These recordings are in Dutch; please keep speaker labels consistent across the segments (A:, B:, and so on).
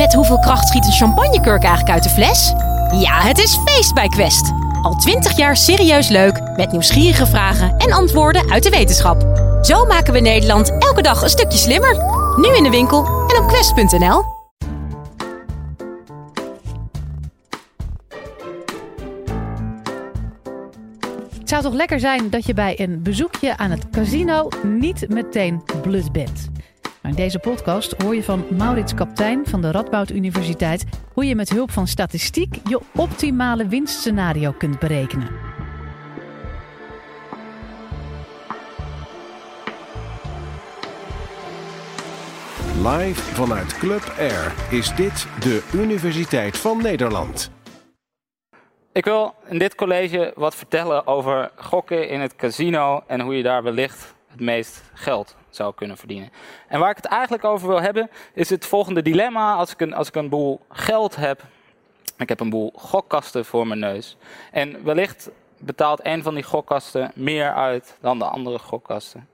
A: Met hoeveel kracht schiet een champagnekurk eigenlijk uit de fles? Ja, het is feest bij Quest. Al twintig jaar serieus leuk, met nieuwsgierige vragen en antwoorden uit de wetenschap. Zo maken we Nederland elke dag een stukje slimmer. Nu in de winkel en op quest.nl.
B: Het zou toch lekker zijn dat je bij een bezoekje aan het casino niet meteen blut bent. Maar in deze podcast hoor je van Maurits Kaptein van de Radboud Universiteit hoe je met hulp van statistiek je optimale winstscenario kunt berekenen.
C: Live vanuit Club Air is dit de Universiteit van Nederland.
D: Ik wil in dit college wat vertellen over gokken in het casino en hoe je daar wellicht het meest geld zou kunnen verdienen. En waar ik het eigenlijk over wil hebben, is het volgende dilemma. Als ik een, als ik een boel geld heb, ik heb een boel gokkasten voor mijn neus. En wellicht betaalt een van die gokkasten meer uit dan de andere gokkasten.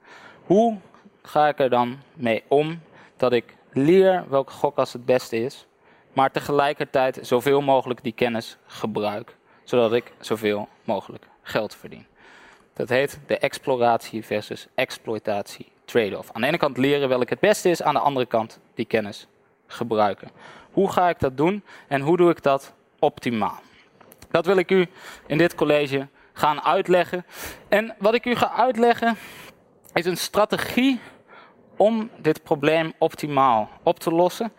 D: Hoe ga ik er dan mee om dat ik leer welke gokkast het beste is, maar tegelijkertijd zoveel mogelijk die kennis gebruik, zodat ik zoveel mogelijk geld verdien? Dat heet de exploratie versus exploitatie trade-off. Aan de ene kant leren welk het beste is, aan de andere kant die kennis gebruiken. Hoe ga ik dat doen en hoe doe ik dat optimaal? Dat wil ik u in dit college gaan uitleggen. En wat ik u ga uitleggen is een strategie om dit probleem optimaal op te lossen.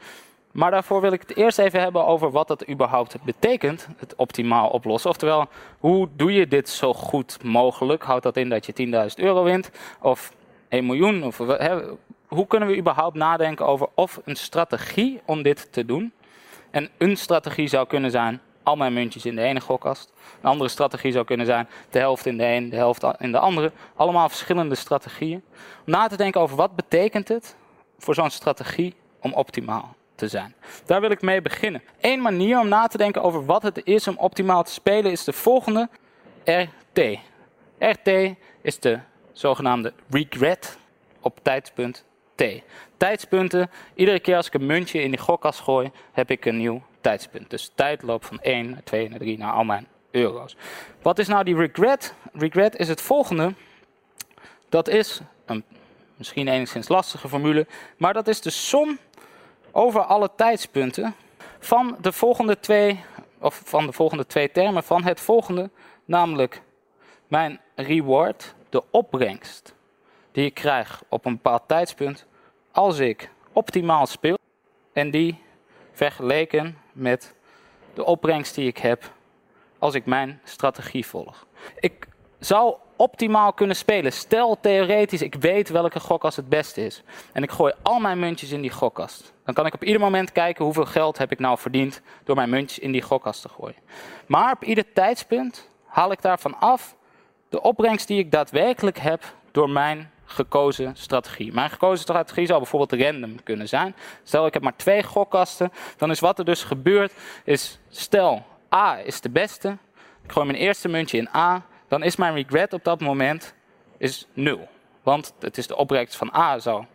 D: Maar daarvoor wil ik het eerst even hebben over wat dat überhaupt betekent, het optimaal oplossen. Oftewel, hoe doe je dit zo goed mogelijk? Houdt dat in dat je 10.000 euro wint of 1 miljoen? Of, hoe kunnen we überhaupt nadenken over of een strategie om dit te doen? En een strategie zou kunnen zijn, al mijn muntjes in de ene gokkast. Een andere strategie zou kunnen zijn, de helft in de een, de helft in de andere. Allemaal verschillende strategieën. Om na te denken over wat betekent het voor zo'n strategie om optimaal te zijn. Daar wil ik mee beginnen. Eén manier om na te denken over wat het is om optimaal te spelen is de volgende RT. RT is de zogenaamde regret op tijdspunt T. Tijdspunten, iedere keer als ik een muntje in die gokkast gooi, heb ik een nieuw tijdspunt. Dus tijd loopt van 1 naar 2 naar 3 naar al mijn euro's. Wat is nou die regret? Regret is het volgende. Dat is een misschien enigszins lastige formule, maar dat is de som over alle tijdspunten van de volgende twee, of van de volgende twee termen van het volgende, namelijk mijn reward, de opbrengst die ik krijg op een bepaald tijdspunt als ik optimaal speel en die vergeleken met de opbrengst die ik heb als ik mijn strategie volg. Ik zou optimaal kunnen spelen. Stel theoretisch, ik weet welke gokkast het beste is. En ik gooi al mijn muntjes in die gokkast. Dan kan ik op ieder moment kijken hoeveel geld heb ik nou verdiend door mijn muntjes in die gokkast te gooien. Maar op ieder tijdspunt haal ik daarvan af de opbrengst die ik daadwerkelijk heb door mijn gekozen strategie. Mijn gekozen strategie zou bijvoorbeeld random kunnen zijn. Stel ik heb maar twee gokkasten, dan is wat er dus gebeurt, is stel A is de beste, ik gooi mijn eerste muntje in A, dan is mijn regret op dat moment is nul. Want het is de opbrengst van A zou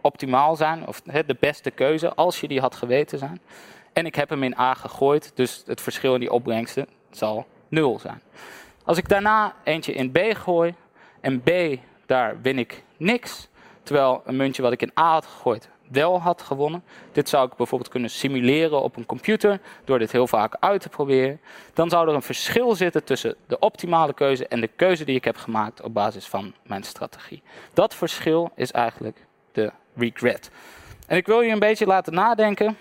D: optimaal zijn, of de beste keuze, als je die had geweten zijn. En ik heb hem in A gegooid, dus het verschil in die opbrengsten zal nul zijn. Als ik daarna eentje in B gooi en B, daar win ik niks. Terwijl een muntje wat ik in A had gegooid wel had gewonnen. Dit zou ik bijvoorbeeld kunnen simuleren op een computer door dit heel vaak uit te proberen. Dan zou er een verschil zitten tussen de optimale keuze en de keuze die ik heb gemaakt op basis van mijn strategie. Dat verschil is eigenlijk de regret. En ik wil je een beetje laten nadenken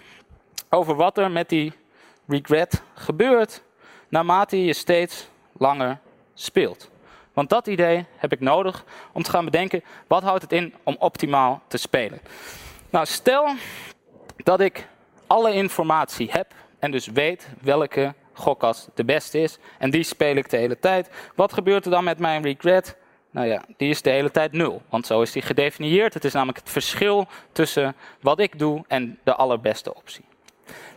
D: over wat er met die regret gebeurt naarmate je steeds langer speelt. Want dat idee heb ik nodig om te gaan bedenken wat houdt het in om optimaal te spelen. Nou, stel dat ik alle informatie heb en dus weet welke gokkast de beste is. En die speel ik de hele tijd. Wat gebeurt er dan met mijn regret? Nou ja, die is de hele tijd nul. Want zo is die gedefinieerd. Het is namelijk het verschil tussen wat ik doe en de allerbeste optie.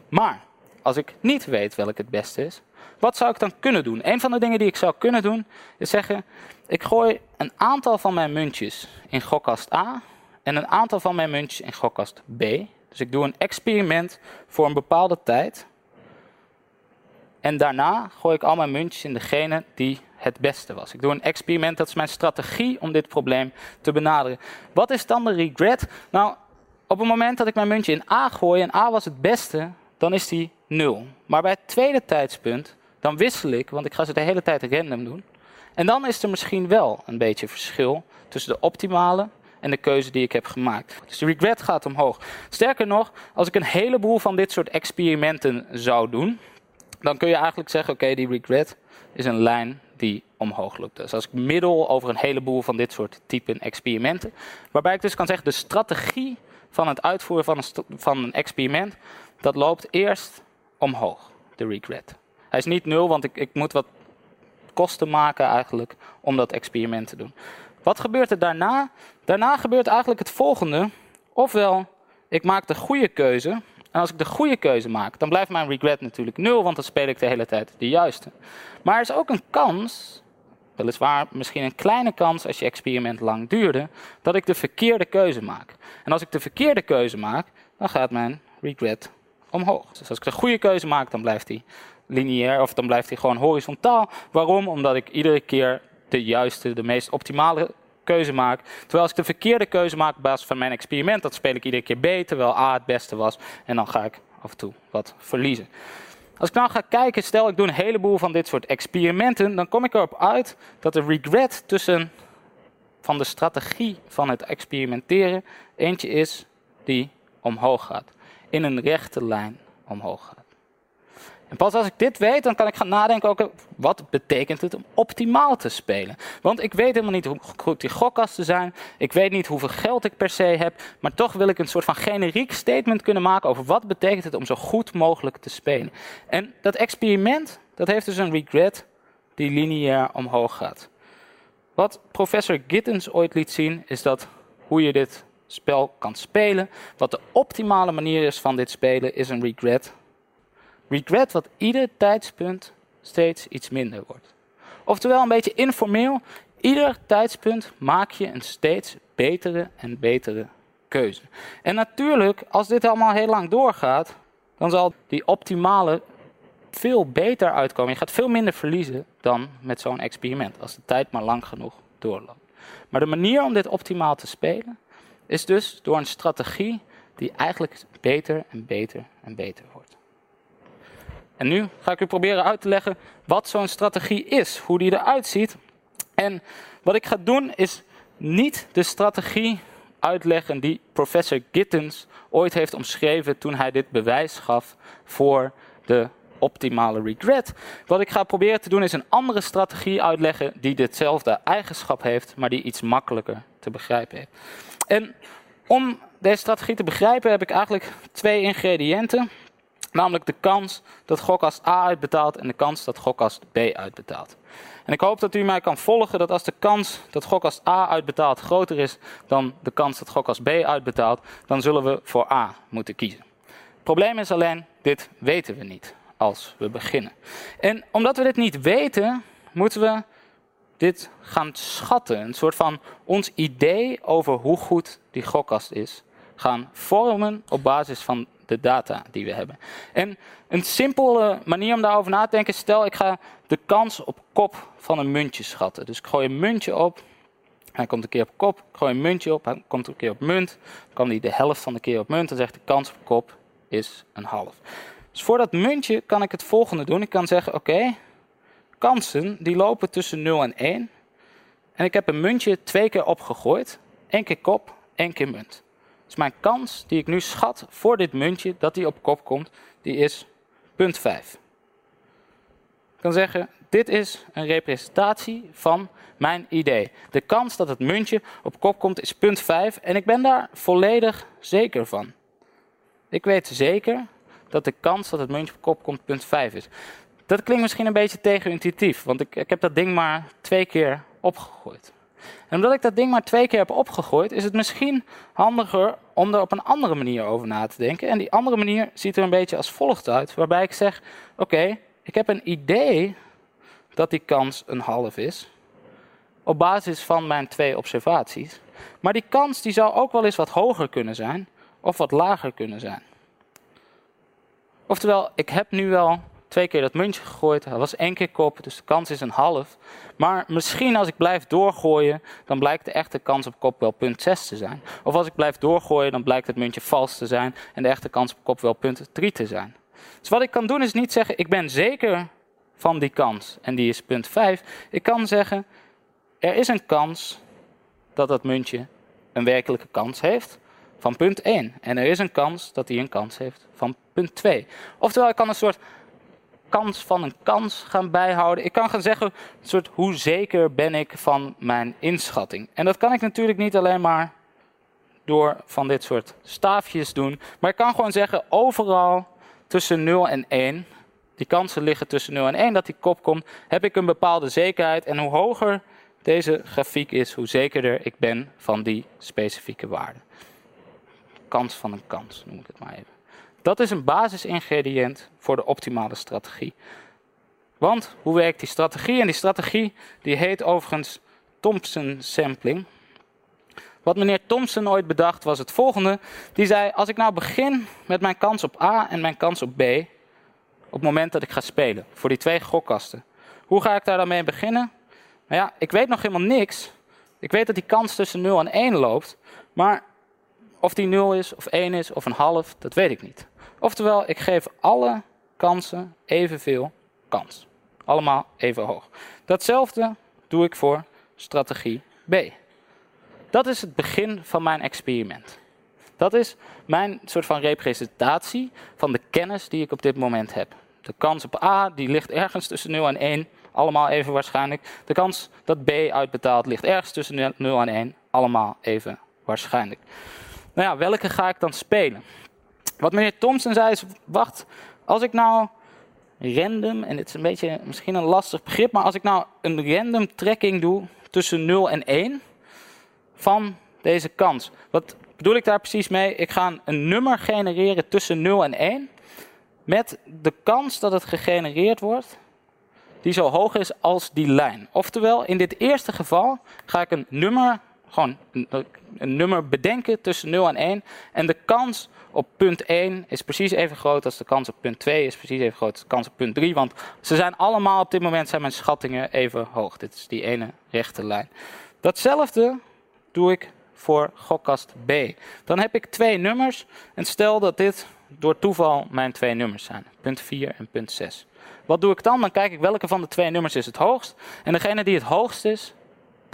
D: Maar als ik niet weet welke het beste is, wat zou ik dan kunnen doen? Een van de dingen die ik zou kunnen doen is zeggen: ik gooi een aantal van mijn muntjes in gokkast A en een aantal van mijn muntjes in gokkast B. Dus ik doe een experiment voor een bepaalde tijd. En daarna gooi ik al mijn muntjes in degene die het beste was. Ik doe een experiment, dat is mijn strategie om dit probleem te benaderen. Wat is dan de regret? Nou, op het moment dat ik mijn muntje in A gooi en A was het beste, dan is die 0. Maar bij het tweede tijdspunt, dan wissel ik, want ik ga ze de hele tijd random doen. En dan is er misschien wel een beetje verschil tussen de optimale en de keuze die ik heb gemaakt. Dus de regret gaat omhoog. Sterker nog, als ik een heleboel van dit soort experimenten zou doen, dan kun je eigenlijk zeggen: oké, die regret is een lijn die omhoog loopt. Dus als ik middel over een heleboel van dit soort typen experimenten, waarbij ik dus kan zeggen: de strategie van het uitvoeren van een, van een experiment, dat loopt eerst omhoog, de regret. Hij is niet nul, want ik, ik moet wat kosten maken eigenlijk om dat experiment te doen. Wat gebeurt er daarna? Daarna gebeurt eigenlijk het volgende. Ofwel, ik maak de goede keuze. En als ik de goede keuze maak, dan blijft mijn regret natuurlijk nul, want dan speel ik de hele tijd de juiste. Maar er is ook een kans, weliswaar misschien een kleine kans als je experiment lang duurde, dat ik de verkeerde keuze maak. En als ik de verkeerde keuze maak, dan gaat mijn regret omhoog. Dus als ik de goede keuze maak, dan blijft die lineair of dan blijft hij gewoon horizontaal. Waarom? Omdat ik iedere keer de juiste, de meest optimale keuze maak. Terwijl als ik de verkeerde keuze maak op basis van mijn experiment, dat speel ik iedere keer B, terwijl A het beste was. En dan ga ik af en toe wat verliezen. Als ik nou ga kijken, stel ik doe een heleboel van dit soort experimenten, dan kom ik erop uit dat de regret tussen van de strategie van het experimenteren eentje is die omhoog gaat. In een rechte lijn omhoog gaat. En pas als ik dit weet, dan kan ik gaan nadenken ook, wat betekent het om optimaal te spelen? Want ik weet helemaal niet hoe goed die gokkasten zijn. Ik weet niet hoeveel geld ik per se heb. Maar toch wil ik een soort van generiek statement kunnen maken over wat betekent het om zo goed mogelijk te spelen. En dat experiment, dat heeft dus een regret die lineair omhoog gaat. Wat professor Gittens ooit liet zien, is dat hoe je dit spel kan spelen, wat de optimale manier is van dit spelen, is een regret regret wat ieder tijdspunt steeds iets minder wordt. Oftewel een beetje informeel, ieder tijdspunt maak je een steeds betere en betere keuze. En natuurlijk, als dit allemaal heel lang doorgaat, dan zal die optimale veel beter uitkomen. Je gaat veel minder verliezen dan met zo'n experiment, als de tijd maar lang genoeg doorloopt. Maar de manier om dit optimaal te spelen is dus door een strategie die eigenlijk beter en beter en beter wordt. En nu ga ik u proberen uit te leggen wat zo'n strategie is, hoe die eruit ziet. En wat ik ga doen is niet de strategie uitleggen die professor Gittens ooit heeft omschreven toen hij dit bewijs gaf voor de optimale regret. Wat ik ga proberen te doen is een andere strategie uitleggen die ditzelfde eigenschap heeft, maar die iets makkelijker te begrijpen heeft. En om deze strategie te begrijpen heb ik eigenlijk twee ingrediënten. Namelijk de kans dat gokkast A uitbetaalt en de kans dat gokkast B uitbetaalt. En ik hoop dat u mij kan volgen dat als de kans dat gokkast A uitbetaalt groter is dan de kans dat gokkast B uitbetaalt, dan zullen we voor A moeten kiezen. Het probleem is alleen, dit weten we niet als we beginnen. En omdat we dit niet weten, moeten we dit gaan schatten. Een soort van ons idee over hoe goed die gokkast is, gaan vormen op basis van de data die we hebben. En een simpele manier om daarover na te denken, stel ik ga de kans op kop van een muntje schatten. Dus ik gooi een muntje op, hij komt een keer op kop, ik gooi een muntje op, hij komt een keer op munt, dan kan hij de helft van de keer op munt, dan zegt de kans op kop is een half. Dus voor dat muntje kan ik het volgende doen. Ik kan zeggen, oké, kansen die lopen tussen 0 en 1. En ik heb een muntje twee keer opgegooid. één keer kop, één keer munt. Dus mijn kans die ik nu schat voor dit muntje dat die op kop komt, die is punt 5. Ik kan zeggen, dit is een representatie van mijn idee. De kans dat het muntje op kop komt is punt 5 en ik ben daar volledig zeker van. Ik weet zeker dat de kans dat het muntje op kop komt punt 5 is. Dat klinkt misschien een beetje tegenintuïtief, want ik, ik heb dat ding maar twee keer opgegooid. En omdat ik dat ding maar twee keer heb opgegooid, is het misschien handiger om er op een andere manier over na te denken. En die andere manier ziet er een beetje als volgt uit, waarbij ik zeg: Oké, ik heb een idee dat die kans een half is, op basis van mijn twee observaties. Maar die kans die zou ook wel eens wat hoger kunnen zijn, of wat lager kunnen zijn. Oftewel, ik heb nu wel twee keer dat muntje gegooid. Hij was één keer kop, dus de kans is een half. Maar misschien als ik blijf doorgooien, dan blijkt de echte kans op kop wel punt 6 te zijn. Of als ik blijf doorgooien, dan blijkt het muntje vals te zijn en de echte kans op kop wel punt 3 te zijn. Dus wat ik kan doen is niet zeggen, ik ben zeker van die kans en die is punt 5. Ik kan zeggen, er is een kans dat dat muntje een werkelijke kans heeft van punt 1. En er is een kans dat hij een kans heeft van punt 2. Oftewel, ik kan een soort kans van een kans gaan bijhouden. Ik kan gaan zeggen, soort, hoe zeker ben ik van mijn inschatting. En dat kan ik natuurlijk niet alleen maar door van dit soort staafjes doen. Maar ik kan gewoon zeggen, overal tussen 0 en 1, die kansen liggen tussen 0 en 1 dat die kop komt, heb ik een bepaalde zekerheid. En hoe hoger deze grafiek is, hoe zekerder ik ben van die specifieke waarde. Kans van een kans, noem ik het maar even. Dat is een basisingrediënt voor de optimale strategie. Want hoe werkt die strategie? En die strategie die heet overigens Thompson sampling. Wat meneer Thompson ooit bedacht was het volgende. Die zei, als ik nou begin met mijn kans op A en mijn kans op B, op het moment dat ik ga spelen, voor die twee gokkasten. Hoe ga ik daar dan mee beginnen? Nou ja, ik weet nog helemaal niks. Ik weet dat die kans tussen 0 en 1 loopt, maar of die 0 is, of 1 is, of een half, dat weet ik niet. Oftewel, ik geef alle kansen evenveel kans. Allemaal even hoog. Datzelfde doe ik voor strategie B. Dat is het begin van mijn experiment. Dat is mijn soort van representatie van de kennis die ik op dit moment heb. De kans op A die ligt ergens tussen 0 en 1, allemaal even waarschijnlijk. De kans dat B uitbetaalt ligt ergens tussen 0 en 1, allemaal even waarschijnlijk. Nou ja, welke ga ik dan spelen? Wat meneer Thompson zei is, wacht, als ik nou random, en dit is een beetje misschien een lastig begrip, maar als ik nou een random trekking doe tussen 0 en 1 van deze kans. Wat bedoel ik daar precies mee? Ik ga een nummer genereren tussen 0 en 1 met de kans dat het gegenereerd wordt die zo hoog is als die lijn. Oftewel, in dit eerste geval ga ik een nummer, gewoon een, nummer bedenken tussen 0 en 1 en de kans op punt 1 is precies even groot als de kans op punt 2 is precies even groot als de kans op punt 3. Want ze zijn allemaal op dit moment zijn mijn schattingen even hoog. Dit is die ene rechte lijn. Datzelfde doe ik voor gokkast B. Dan heb ik twee nummers en stel dat dit door toeval mijn twee nummers zijn. Punt 4 en punt 6. Wat doe ik dan? Dan kijk ik welke van de twee nummers is het hoogst. En degene die het hoogst is,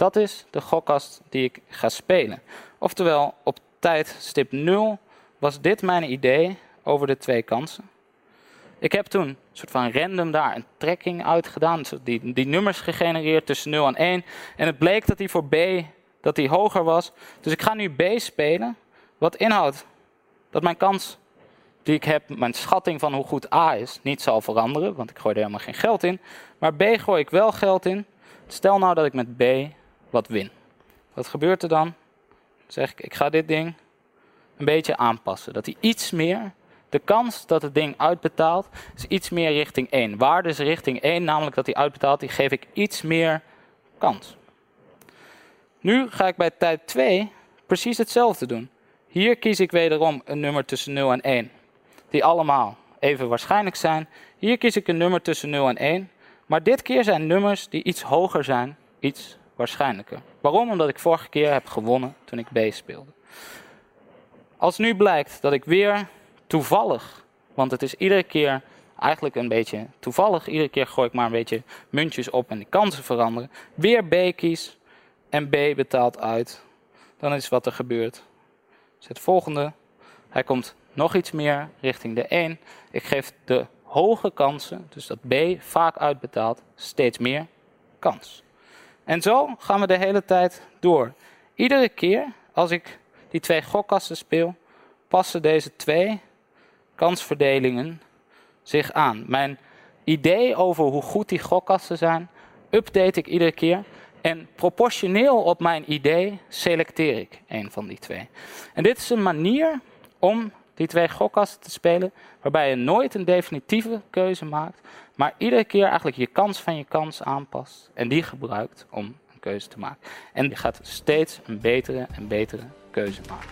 D: dat is de gokkast die ik ga spelen. Oftewel, op tijd stip 0 was dit mijn idee over de twee kansen. Ik heb toen een soort van random daar een trekking uitgedaan, die, die nummers gegenereerd tussen 0 en 1. En het bleek dat die voor B dat die hoger was. Dus ik ga nu B spelen, wat inhoudt dat mijn kans die ik heb, mijn schatting van hoe goed A is, niet zal veranderen, want ik gooi er helemaal geen geld in. Maar B gooi ik wel geld in. Stel nou dat ik met B wat win. Wat gebeurt er dan? Dan zeg ik, ik ga dit ding een beetje aanpassen. Dat hij iets meer, de kans dat het ding uitbetaalt, is iets meer richting 1. Waarde is richting 1, namelijk dat hij uitbetaalt, die geef ik iets meer kans. Nu ga ik bij tijd 2 precies hetzelfde doen. Hier kies ik wederom een nummer tussen 0 en 1, die allemaal even waarschijnlijk zijn. Hier kies ik een nummer tussen 0 en 1, maar dit keer zijn nummers die iets hoger zijn, iets waarschijnlijker. Waarom? Omdat ik vorige keer heb gewonnen toen ik B speelde. Als nu blijkt dat ik weer toevallig, want het is iedere keer eigenlijk een beetje toevallig, iedere keer gooi ik maar een beetje muntjes op en de kansen veranderen, weer B kies en B betaalt uit, dan is wat er gebeurt. Dus het volgende, hij komt nog iets meer richting de 1. Ik geef de hoge kansen, dus dat B vaak uitbetaalt, steeds meer kans. En zo gaan we de hele tijd door. Iedere keer als ik die twee gokkassen speel, passen deze twee kansverdelingen zich aan. Mijn idee over hoe goed die gokkassen zijn, update ik iedere keer. En proportioneel op mijn idee selecteer ik een van die twee. En dit is een manier om die twee gokkassen te spelen, waarbij je nooit een definitieve keuze maakt, maar iedere keer eigenlijk je kans van je kans aanpast en die gebruikt om een keuze te maken. En je gaat steeds een betere en betere keuze maken.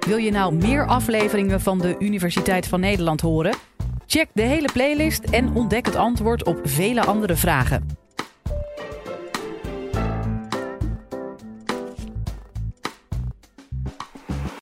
B: Wil je nou meer afleveringen van de Universiteit van Nederland horen? Check de hele playlist en ontdek het antwoord op vele andere vragen.